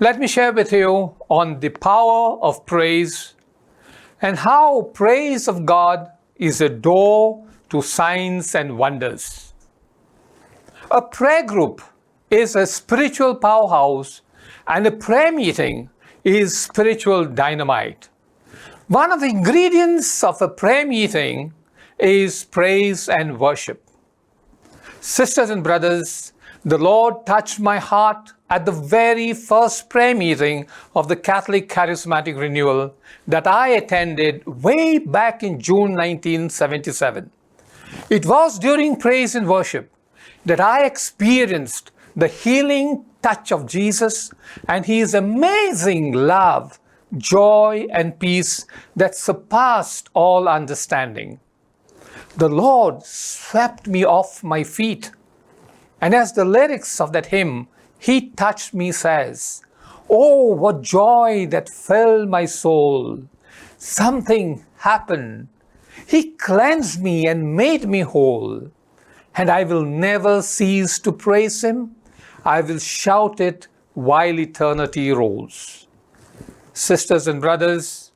let me share with you on the power of praise and how praise of God is a door to signs and wonders. A prayer group is a spiritual powerhouse and a prayer meeting is spiritual dynamite. One of the ingredients of a prayer meeting is praise and worship. Sisters and brothers, The Lord touched my heart at the very first prayer meeting of the Catholic Charismatic Renewal that I attended way back in June 1977. It was during praise and worship that I experienced the healing touch of Jesus and His amazing love, joy, and peace that surpassed all understanding. The Lord swept me off my feet And as the lyrics of that hymn, He Touched Me says, Oh, what joy that filled my soul! Something happened. He cleansed me and made me whole. And I will never cease to praise Him. I will shout it while eternity rolls. Sisters and brothers,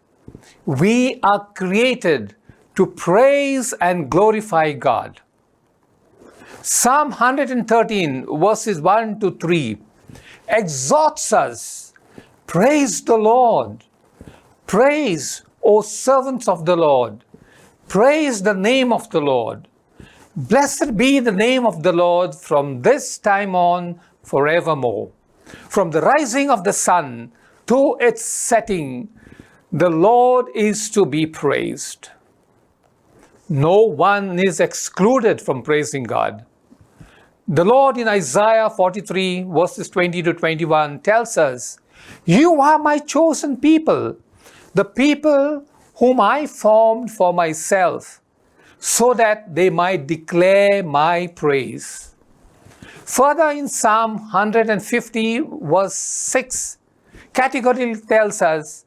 we are created to praise and glorify God. Psalm 113, verses 1 to 3, exhorts us Praise the Lord! Praise, O servants of the Lord! Praise the name of the Lord! Blessed be the name of the Lord from this time on forevermore. From the rising of the sun to its setting, the Lord is to be praised. No one is excluded from praising God. The Lord in Isaiah 43, verses 20 to 21, tells us, You are my chosen people, the people whom I formed for myself, so that they might declare my praise. Further in Psalm 150, verse 6, categorically tells us,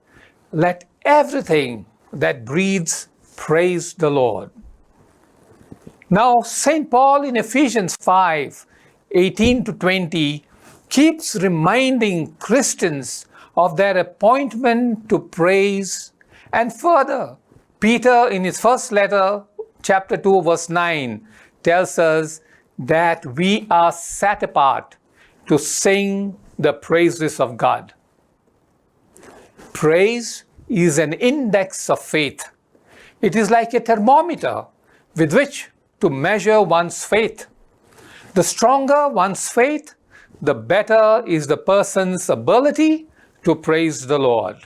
Let everything that breathes praise the Lord. Now, St. Paul in Ephesians 5 18 to 20 keeps reminding Christians of their appointment to praise. And further, Peter in his first letter, chapter 2, verse 9, tells us that we are set apart to sing the praises of God. Praise is an index of faith, it is like a thermometer with which to measure one's faith the stronger one's faith the better is the person's ability to praise the Lord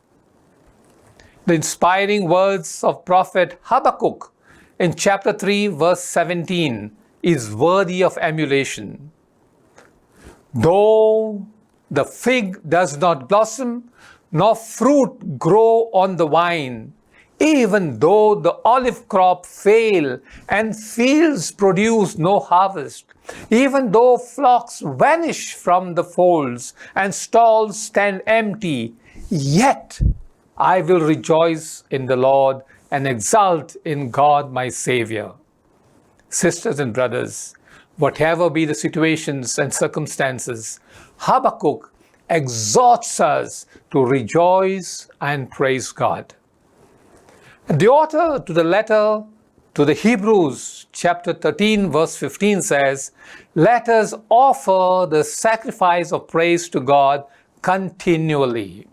The inspiring words of Prophet Habakkuk in chapter 3, verse 17, is worthy of emulation. Though the fig does not blossom, nor fruit grow on the vine, even though the olive crop fail and fields produce no harvest even though flocks vanish from the folds and stalls stand empty yet i will rejoice in the lord and exult in god my savior sisters and brothers whatever be the situations and circumstances habakkuk exhorts us to rejoice and praise god The author to the letter to the Hebrews, chapter 13, verse 15 says, Letters offer the sacrifice of praise to God continually.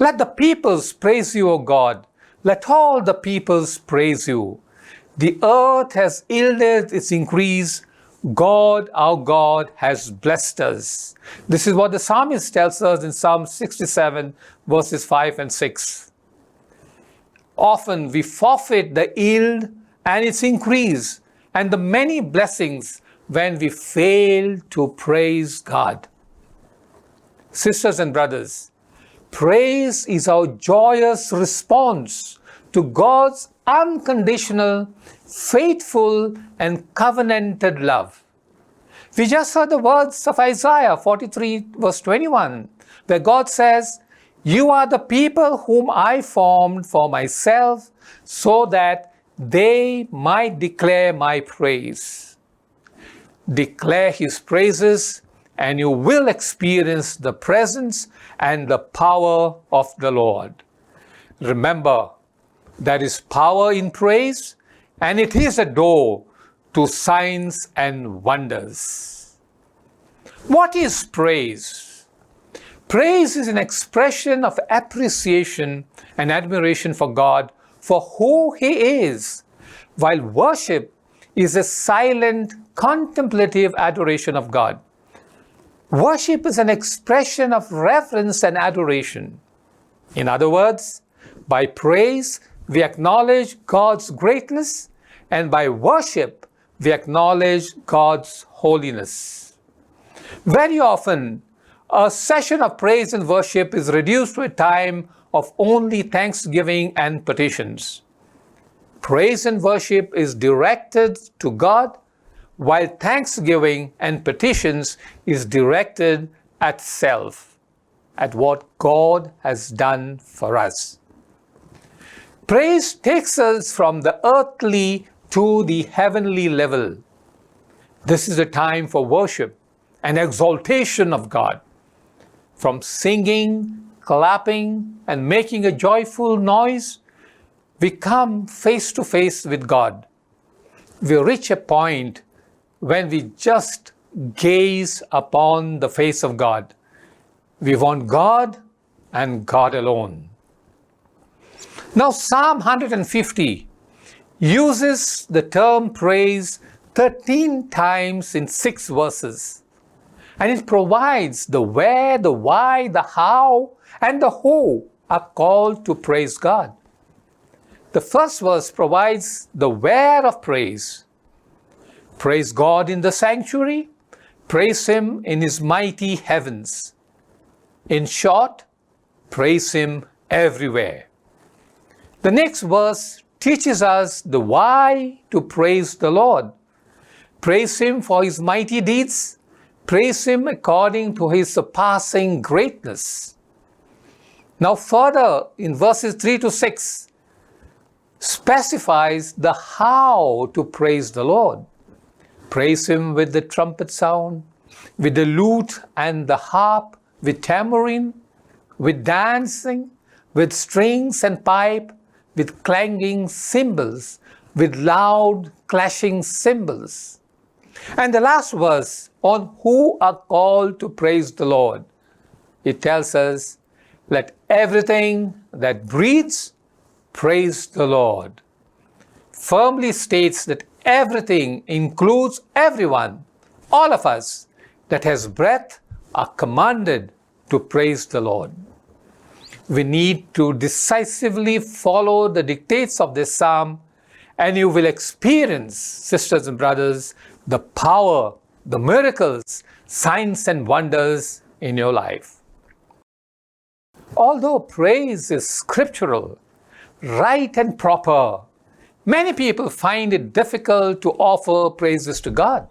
Let the peoples praise you, O God. Let all the peoples praise you. The earth has yielded its increase. God, our God, has blessed us. This is what the psalmist tells us in Psalm 67, verses 5 and 6. often we forfeit the yield and its increase and the many blessings when we fail to praise God. Sisters and brothers, praise is our joyous response to God's unconditional, faithful, and covenanted love. We just heard the words of Isaiah 43, verse 21, where God says, You are the people whom I formed for myself, so that they might declare my praise. Declare his praises, and you will experience the presence and the power of the Lord. Remember, there is power in praise, and it is a door to signs and wonders. What is praise? Praise is an expression of appreciation and admiration for God for who He is, while worship is a silent, contemplative adoration of God. Worship is an expression of reverence and adoration. In other words, by praise we acknowledge God's greatness, and by worship we acknowledge God's holiness. Very often, A session of praise and worship is reduced to a time of only thanksgiving and petitions. Praise and worship is directed to God, while thanksgiving and petitions is directed at self, at what God has done for us. Praise takes us from the earthly to the heavenly level. This is a time for worship and exaltation of God. from singing, clapping, and making a joyful noise, we come face to face with God. We reach a point when we just gaze upon the face of God. We want God and God alone. Now, Psalm 150 uses the term praise 13 times in six verses. and it provides the where, the why, the how, and the who are called to praise God. The first verse provides the where of praise. Praise God in the sanctuary, praise Him in His mighty heavens. In short, praise Him everywhere. The next verse teaches us the why to praise the Lord. Praise Him for His mighty deeds praise him according to his surpassing greatness. Now, further in verses 3 to 6, specifies the how to praise the Lord. Praise him with the trumpet sound, with the lute and the harp, with tambourine, with dancing, with strings and pipe, with clanging cymbals, with loud clashing cymbals. And the last verse on who are called to praise the Lord. It tells us, let everything that breathes praise the Lord. Firmly states that everything includes everyone, all of us that has breath are commanded to praise the Lord. We need to decisively follow the dictates of this psalm, and you will experience, sisters and brothers, the power the miracles, signs and wonders in your life. Although praise is scriptural, right and proper, many people find it difficult to offer praises to God.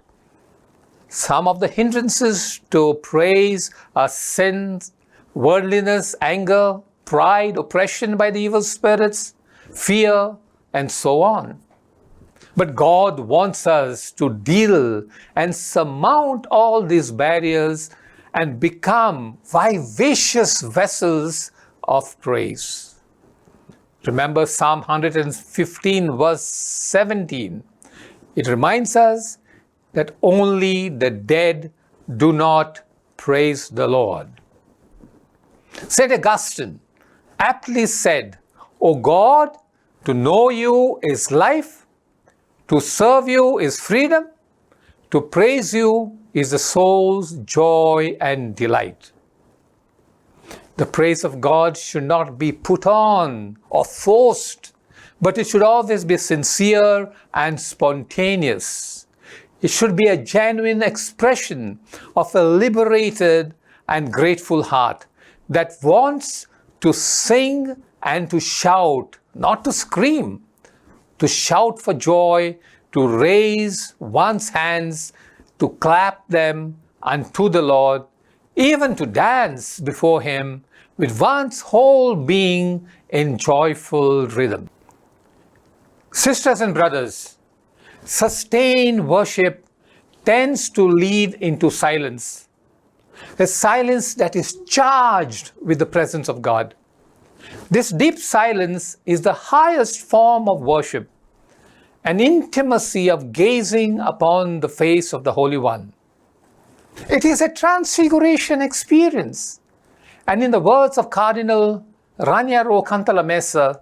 Some of the hindrances to praise are sins, worldliness, anger, pride, oppression by the evil spirits, fear, and so on. But God wants us to deal and surmount all these barriers and become vivacious vessels of praise. Remember Psalm 115, verse 17. It reminds us that only the dead do not praise the Lord. St. Augustine aptly said, O God, to know you is life. To serve you is freedom. To praise you is the soul's joy and delight. The praise of God should not be put on or forced, but it should always be sincere and spontaneous. It should be a genuine expression of a liberated and grateful heart that wants to sing and to shout, not to scream, to shout for joy, to raise one's hands, to clap them unto the Lord, even to dance before Him with one's whole being in joyful rhythm. Sisters and brothers, sustained worship tends to lead into silence, a silence that is charged with the presence of God. This deep silence is the highest form of worship, an intimacy of gazing upon the face of the Holy One. It is a transfiguration experience, and in the words of Cardinal Raniero Cantala Mesa,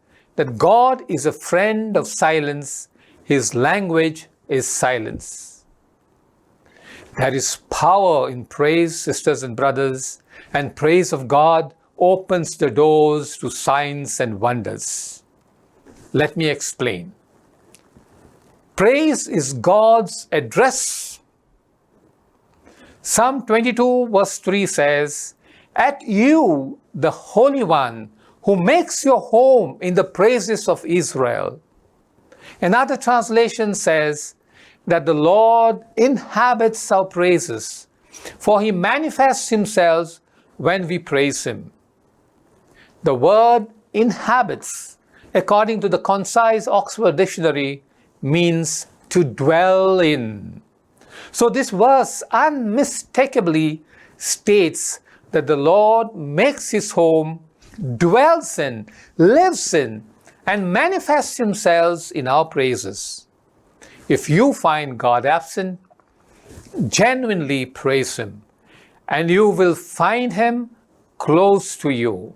that God is a friend of silence, his language is silence. There is power in praise, sisters and brothers, and praise of God opens the doors to signs and wonders. Let me explain. Praise is God's address. Psalm 22, verse 3 says, At you, the Holy One, who makes your home in the praises of Israel. Another translation says that the Lord inhabits our praises, for he manifests himself when we praise him. The word inhabits, according to the concise Oxford Dictionary, means to dwell in. So this verse unmistakably states that the Lord makes his home, dwells in, lives in, and manifests himself in our praises. If you find God absent, genuinely praise him, and you will find him close to you.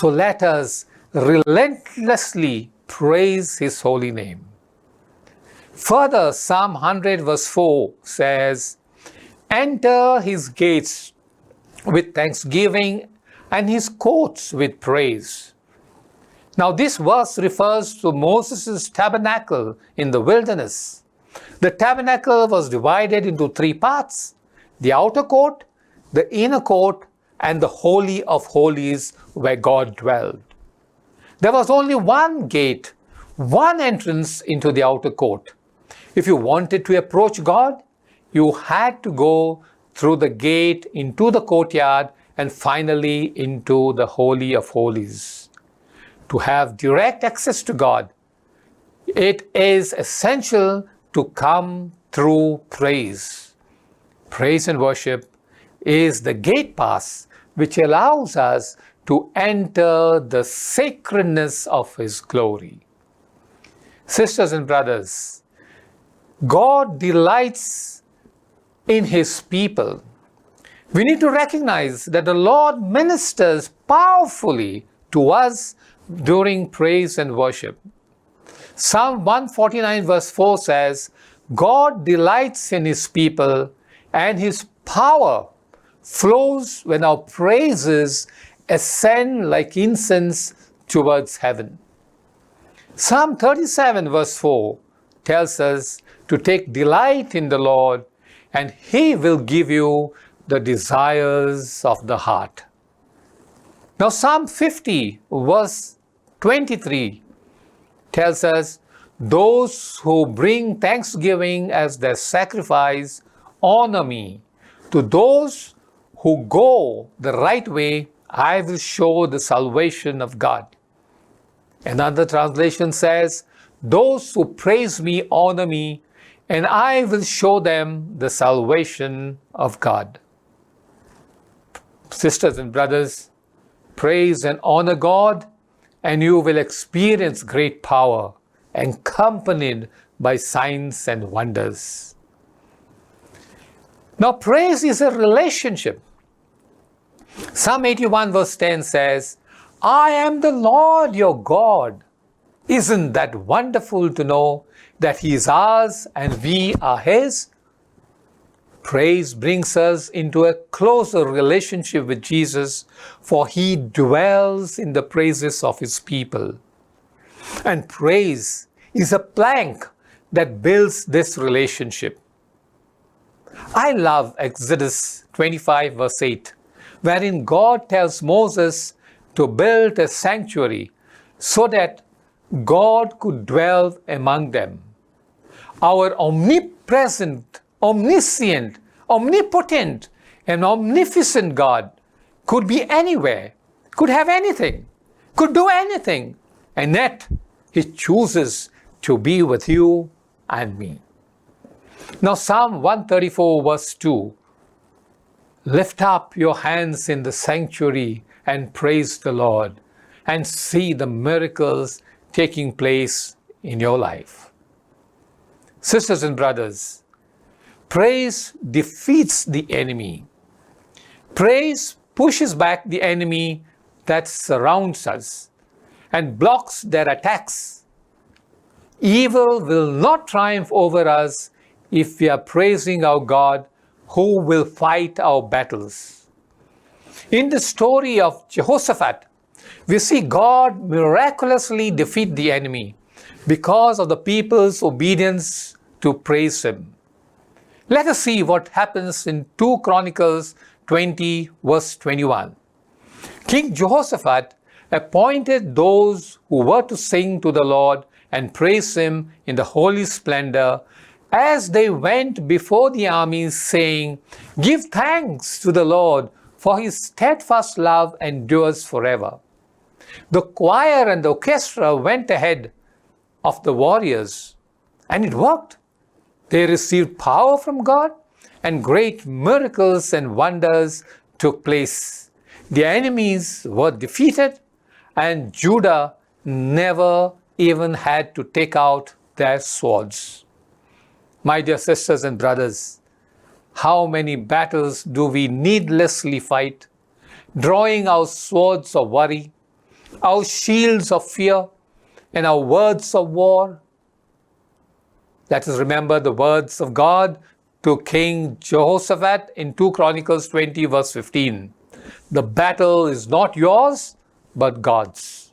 So let us relentlessly praise his holy name further Psalm hundred verse four says enter his gates with thanksgiving and his courts with praise. Now, this verse refers to Moses' tabernacle in the wilderness. The tabernacle was divided into three parts the outer court, the inner court, and the Holy of Holies where God dwelled. There was only one gate, one entrance into the outer court. If you wanted to approach God, you had to go through the gate, into the courtyard, and finally into the Holy of Holies. To have direct access to God, it is essential to come through praise. Praise and worship is the gate pass which allows us to enter the sacredness of His glory. Sisters and brothers, God delights in his people. We need to recognize that the Lord ministers powerfully to us during praise and worship. Psalm 149, verse 4 says, God delights in his people, and his power flows when our praises ascend like incense towards heaven. Psalm 37, verse 4 tells us to take delight in the Lord and he will give you the desires of the heart. Now, Psalm 50, verse 23, tells us those who bring thanksgiving as their sacrifice honor me. To those who go the right way, I will show the salvation of God. Another translation says, Those who praise me honor me, and I will show them the salvation of God. Sisters and brothers, praise and honor God, and you will experience great power, accompanied by signs and wonders. Now, praise is a relationship. Psalm 81, verse 10 says, I am the Lord your God. Isn't that wonderful to know? that He is ours and we are His. Praise brings us into a closer relationship with Jesus, for He dwells in the praises of His people. And praise is a plank that builds this relationship. I love Exodus 25, verse 8, wherein God tells Moses to build a sanctuary so that God could dwell among them. our omnipresent, omniscient, omnipotent, and omnificent God could be anywhere, could have anything, could do anything, and yet He chooses to be with you and me. Now, Psalm 134, verse 2 Lift up your hands in the sanctuary and praise the Lord, and see the miracles taking place in your life. Sisters and brothers, praise defeats the enemy. Praise pushes back the enemy that surrounds us and blocks their attacks. Evil will not triumph over us if we are praising our God who will fight our battles. In the story of Jehoshaphat, we see God miraculously defeat the enemy. because of the people's obedience to praise him. Let us see what happens in 2 Chronicles 20, verse 21. King Jehoshaphat appointed those who were to sing to the Lord and praise him in the holy splendor as they went before the army, saying, Give thanks to the Lord for his steadfast love endures forever. The choir and the orchestra went ahead of the warriors, and it worked. They received power from God, and great miracles and wonders took place. Their enemies were defeated, and Judah never even had to take out their swords. My dear sisters and brothers, how many battles do we needlessly fight, drawing our swords of worry, our shields of fear, in our words of war. Let us remember the words of God to King Jehoshaphat in 2 Chronicles 20, verse 15. The battle is not yours, but God's.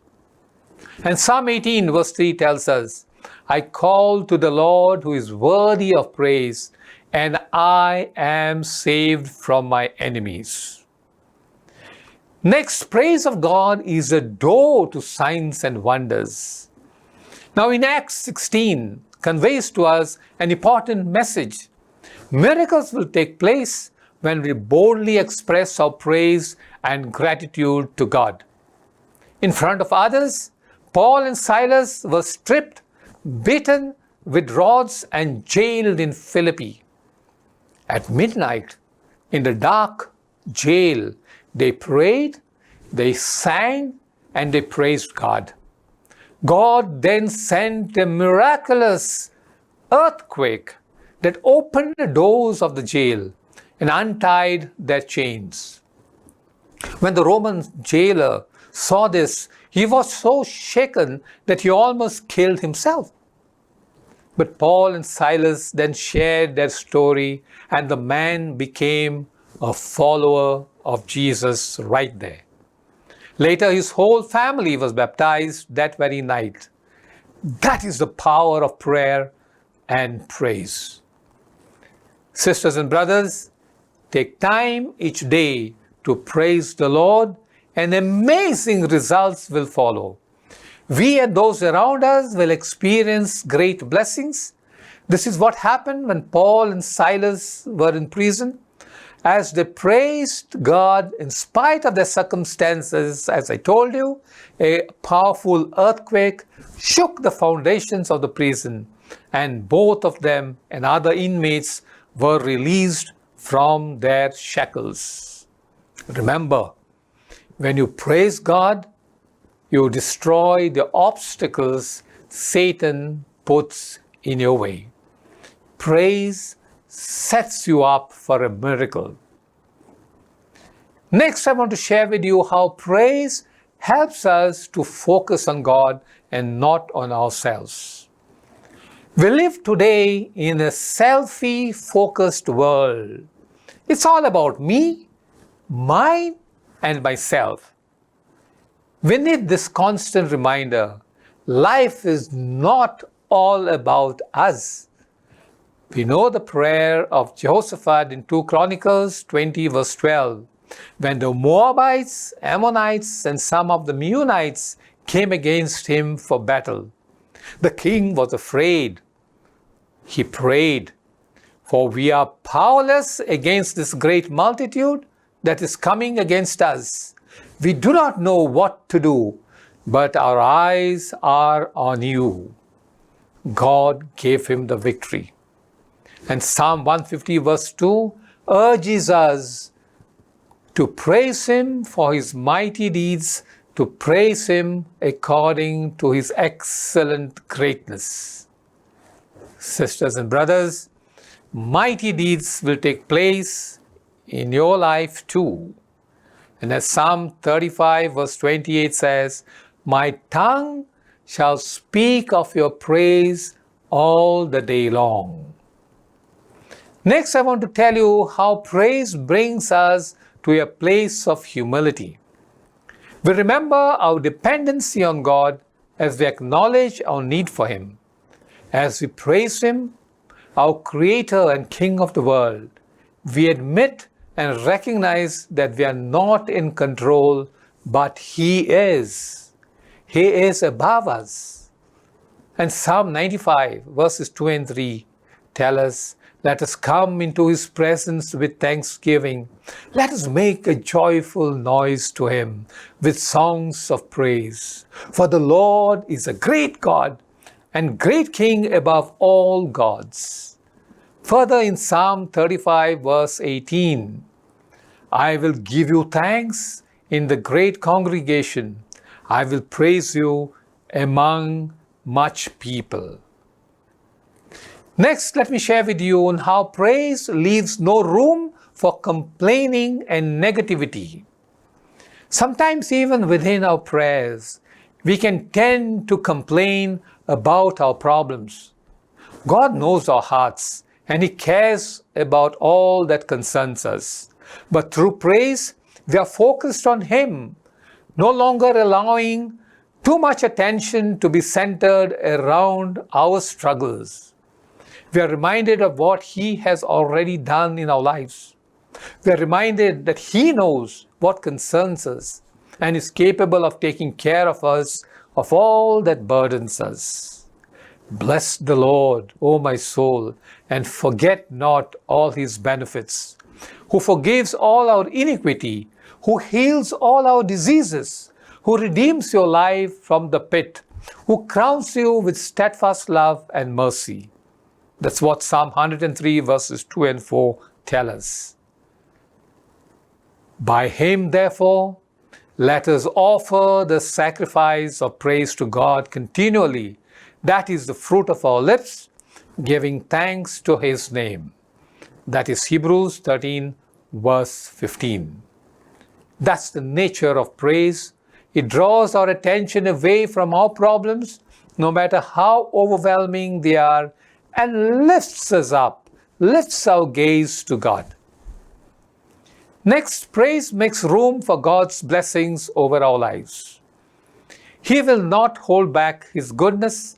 And Psalm 18, verse 3 tells us, I call to the Lord who is worthy of praise, and I am saved from my enemies. Next, praise of God is a door to signs and wonders. Now, in Acts 16, conveys to us an important message. Miracles will take place when we boldly express our praise and gratitude to God. In front of others, Paul and Silas were stripped, beaten with rods, and jailed in Philippi. At midnight, in the dark jail, they prayed, they sang, and they praised God. God then sent a miraculous earthquake that opened the doors of the jail and untied their chains. When the Roman jailer saw this, he was so shaken that he almost killed himself. But Paul and Silas then shared their story, and the man became a follower of Jesus right there. Later, his whole family was baptized that very night. That is the power of prayer and praise. Sisters and brothers, take time each day to praise the Lord, and amazing results will follow. We and those around us will experience great blessings. This is what happened when Paul and Silas were in prison. as they praised God in spite of their circumstances, as I told you, a powerful earthquake shook the foundations of the prison, and both of them and other inmates were released from their shackles. Remember, when you praise God, you destroy the obstacles Satan puts in your way. Praise God. sets you up for a miracle. Next, I want to share with you how praise helps us to focus on God and not on ourselves. We live today in a selfie focused world. It's all about me, mine, and myself. We need this constant reminder life is not all about us. We know the prayer of Jehoshaphat in 2 Chronicles 20, verse 12. When the Moabites, Ammonites, and some of the Munites came against him for battle, the king was afraid. He prayed, For we are powerless against this great multitude that is coming against us. We do not know what to do, but our eyes are on you. God gave him the victory. And Psalm 150, verse 2 urges us to praise Him for His mighty deeds, to praise Him according to His excellent greatness. Sisters and brothers, mighty deeds will take place in your life too. And as Psalm 35, verse 28 says, My tongue shall speak of your praise all the day long. Next, I want to tell you how praise brings us to a place of humility. We remember our dependency on God as we acknowledge our need for Him. As we praise Him, our Creator and King of the world, we admit and recognize that we are not in control, but He is. He is above us. And Psalm 95, verses 2 and 3 tell us Let us come into His presence with thanksgiving. Let us make a joyful noise to Him with songs of praise. For the Lord is a great God and great King above all gods. Further in Psalm 35, verse 18, I will give you thanks in the great congregation, I will praise you among much people. Next, let me share with you on how praise leaves no room for complaining and negativity. Sometimes, even within our prayers, we can tend to complain about our problems. God knows our hearts and He cares about all that concerns us. But through praise, we are focused on Him, no longer allowing too much attention to be centered around our struggles. We are reminded of what He has already done in our lives. We are reminded that He knows what concerns us and is capable of taking care of us, of all that burdens us. Bless the Lord, O my soul, and forget not all His benefits, who forgives all our iniquity, who heals all our diseases, who redeems your life from the pit, who crowns you with steadfast love and mercy. That's what Psalm 103, verses 2 and 4 tell us. By him, therefore, let us offer the sacrifice of praise to God continually. That is the fruit of our lips, giving thanks to his name. That is Hebrews 13, verse 15. That's the nature of praise. It draws our attention away from our problems, no matter how overwhelming they are. and lifts us up, lifts our gaze to God. Next, praise makes room for God's blessings over our lives. He will not hold back His goodness.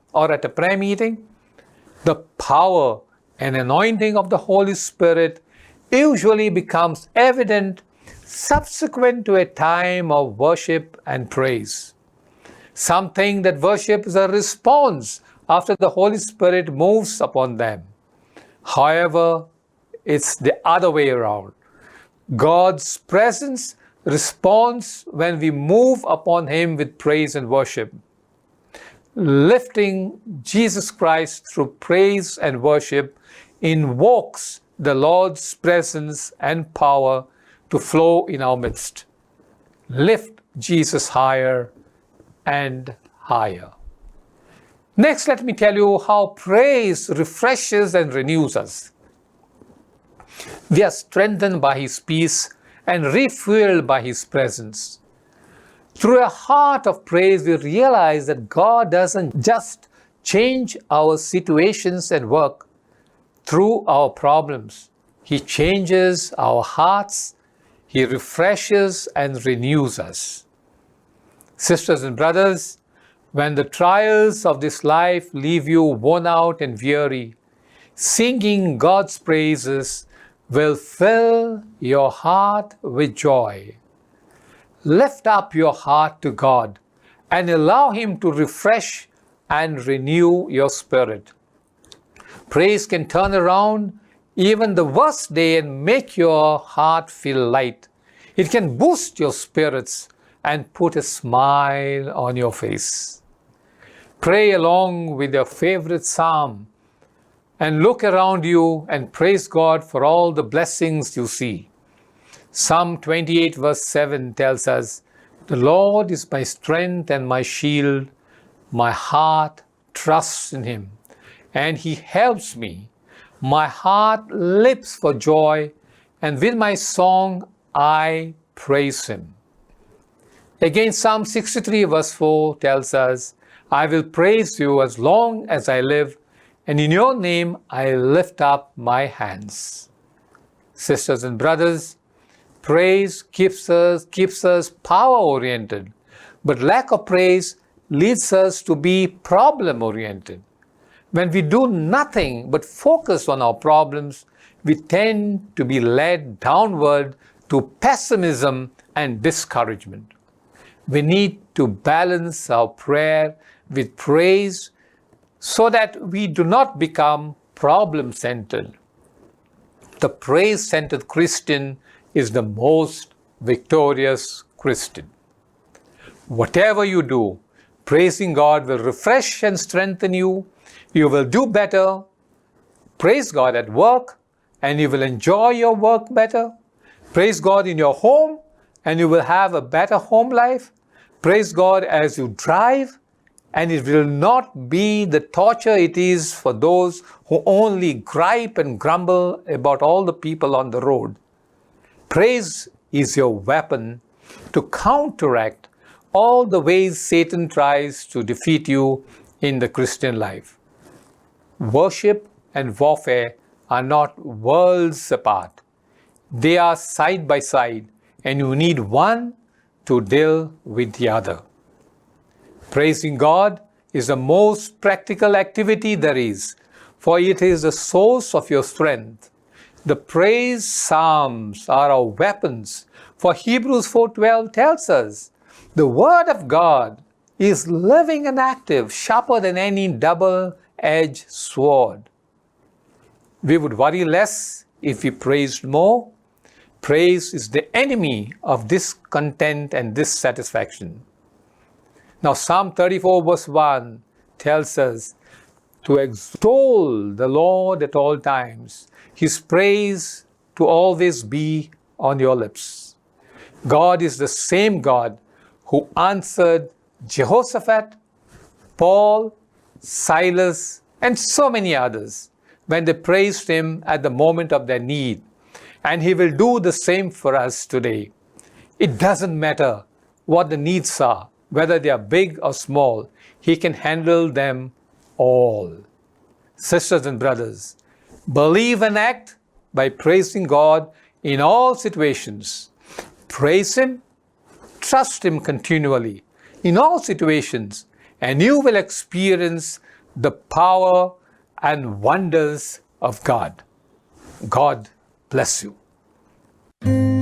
or at a prayer meeting? The power and anointing of the Holy Spirit usually becomes evident subsequent to a time of worship and praise. Some think that worship is a response after the Holy Spirit moves upon them. However, it's the other way around. God's presence responds when we move upon Him with praise and worship. Lifting Jesus Christ through praise and worship invokes the Lord's presence and power to flow in our midst. Lift Jesus higher and higher. Next, let me tell you how praise refreshes and renews us. They are strengthened by His peace and refueled by His presence. Through a heart of praise, we realize that God doesn't just change our situations and work through our problems. He changes our hearts. He refreshes and renews us. Sisters and brothers, when the trials of this life leave you worn out and weary, singing God's praises will fill your heart with joy. Lift up your heart to God and allow Him to refresh and renew your spirit. Praise can turn around even the worst day and make your heart feel light. It can boost your spirits and put a smile on your face. Pray along with your favorite psalm. and look around you and praise God for all the blessings you see. Psalm 28, verse 7 tells us The Lord is my strength and my shield. My heart trusts in Him, and He helps me. My heart leaps for joy, and with my song I praise Him. Again, Psalm 63, verse 4 tells us, I will praise you as long as I live. And in your name, I lift up my hands. Sisters and brothers, praise keeps us power-oriented, but lack of praise leads us to be problem-oriented. When we do nothing but focus on our problems, we tend to be led downward to pessimism and discouragement. We need to balance our prayer with praise so that we do not become problem centered. The praise centered Christian is the most victorious Christian. Whatever you do, praising God will refresh and strengthen you. You will do better. Praise God at work, and you will enjoy your work better. Praise God in your home, and you will have a better home life. Praise God as you drive, and it will not be the torture it is for those who only gripe and grumble about all the people on the road. Praise is your weapon to counteract all the ways Satan tries to defeat you in the Christian life. Worship and warfare are not worlds apart, they are side by side, and you need one to deal with the other. Praising God is the most practical activity there is, for it is the source of your strength. The praise psalms are our weapons, for Hebrews 4:12 tells us, the word of God is living and active, sharper than any double-edged sword. We would worry less if we praised more. Praise is the enemy of discontent and dissatisfaction. Now, Psalm 34, verse 1 tells us to extol the Lord at all times, His praise to always be on your lips. God is the same God who answered Jehoshaphat, Paul, Silas, and so many others when they praised Him at the moment of their need. And He will do the same for us today. It doesn't matter what the needs are. whether they are big or small, He can handle them all. Sisters and brothers, believe and act by praising God in all situations. Praise Him, trust Him continually in all situations, and you will experience the power and wonders of God. God bless you. Mm-hmm.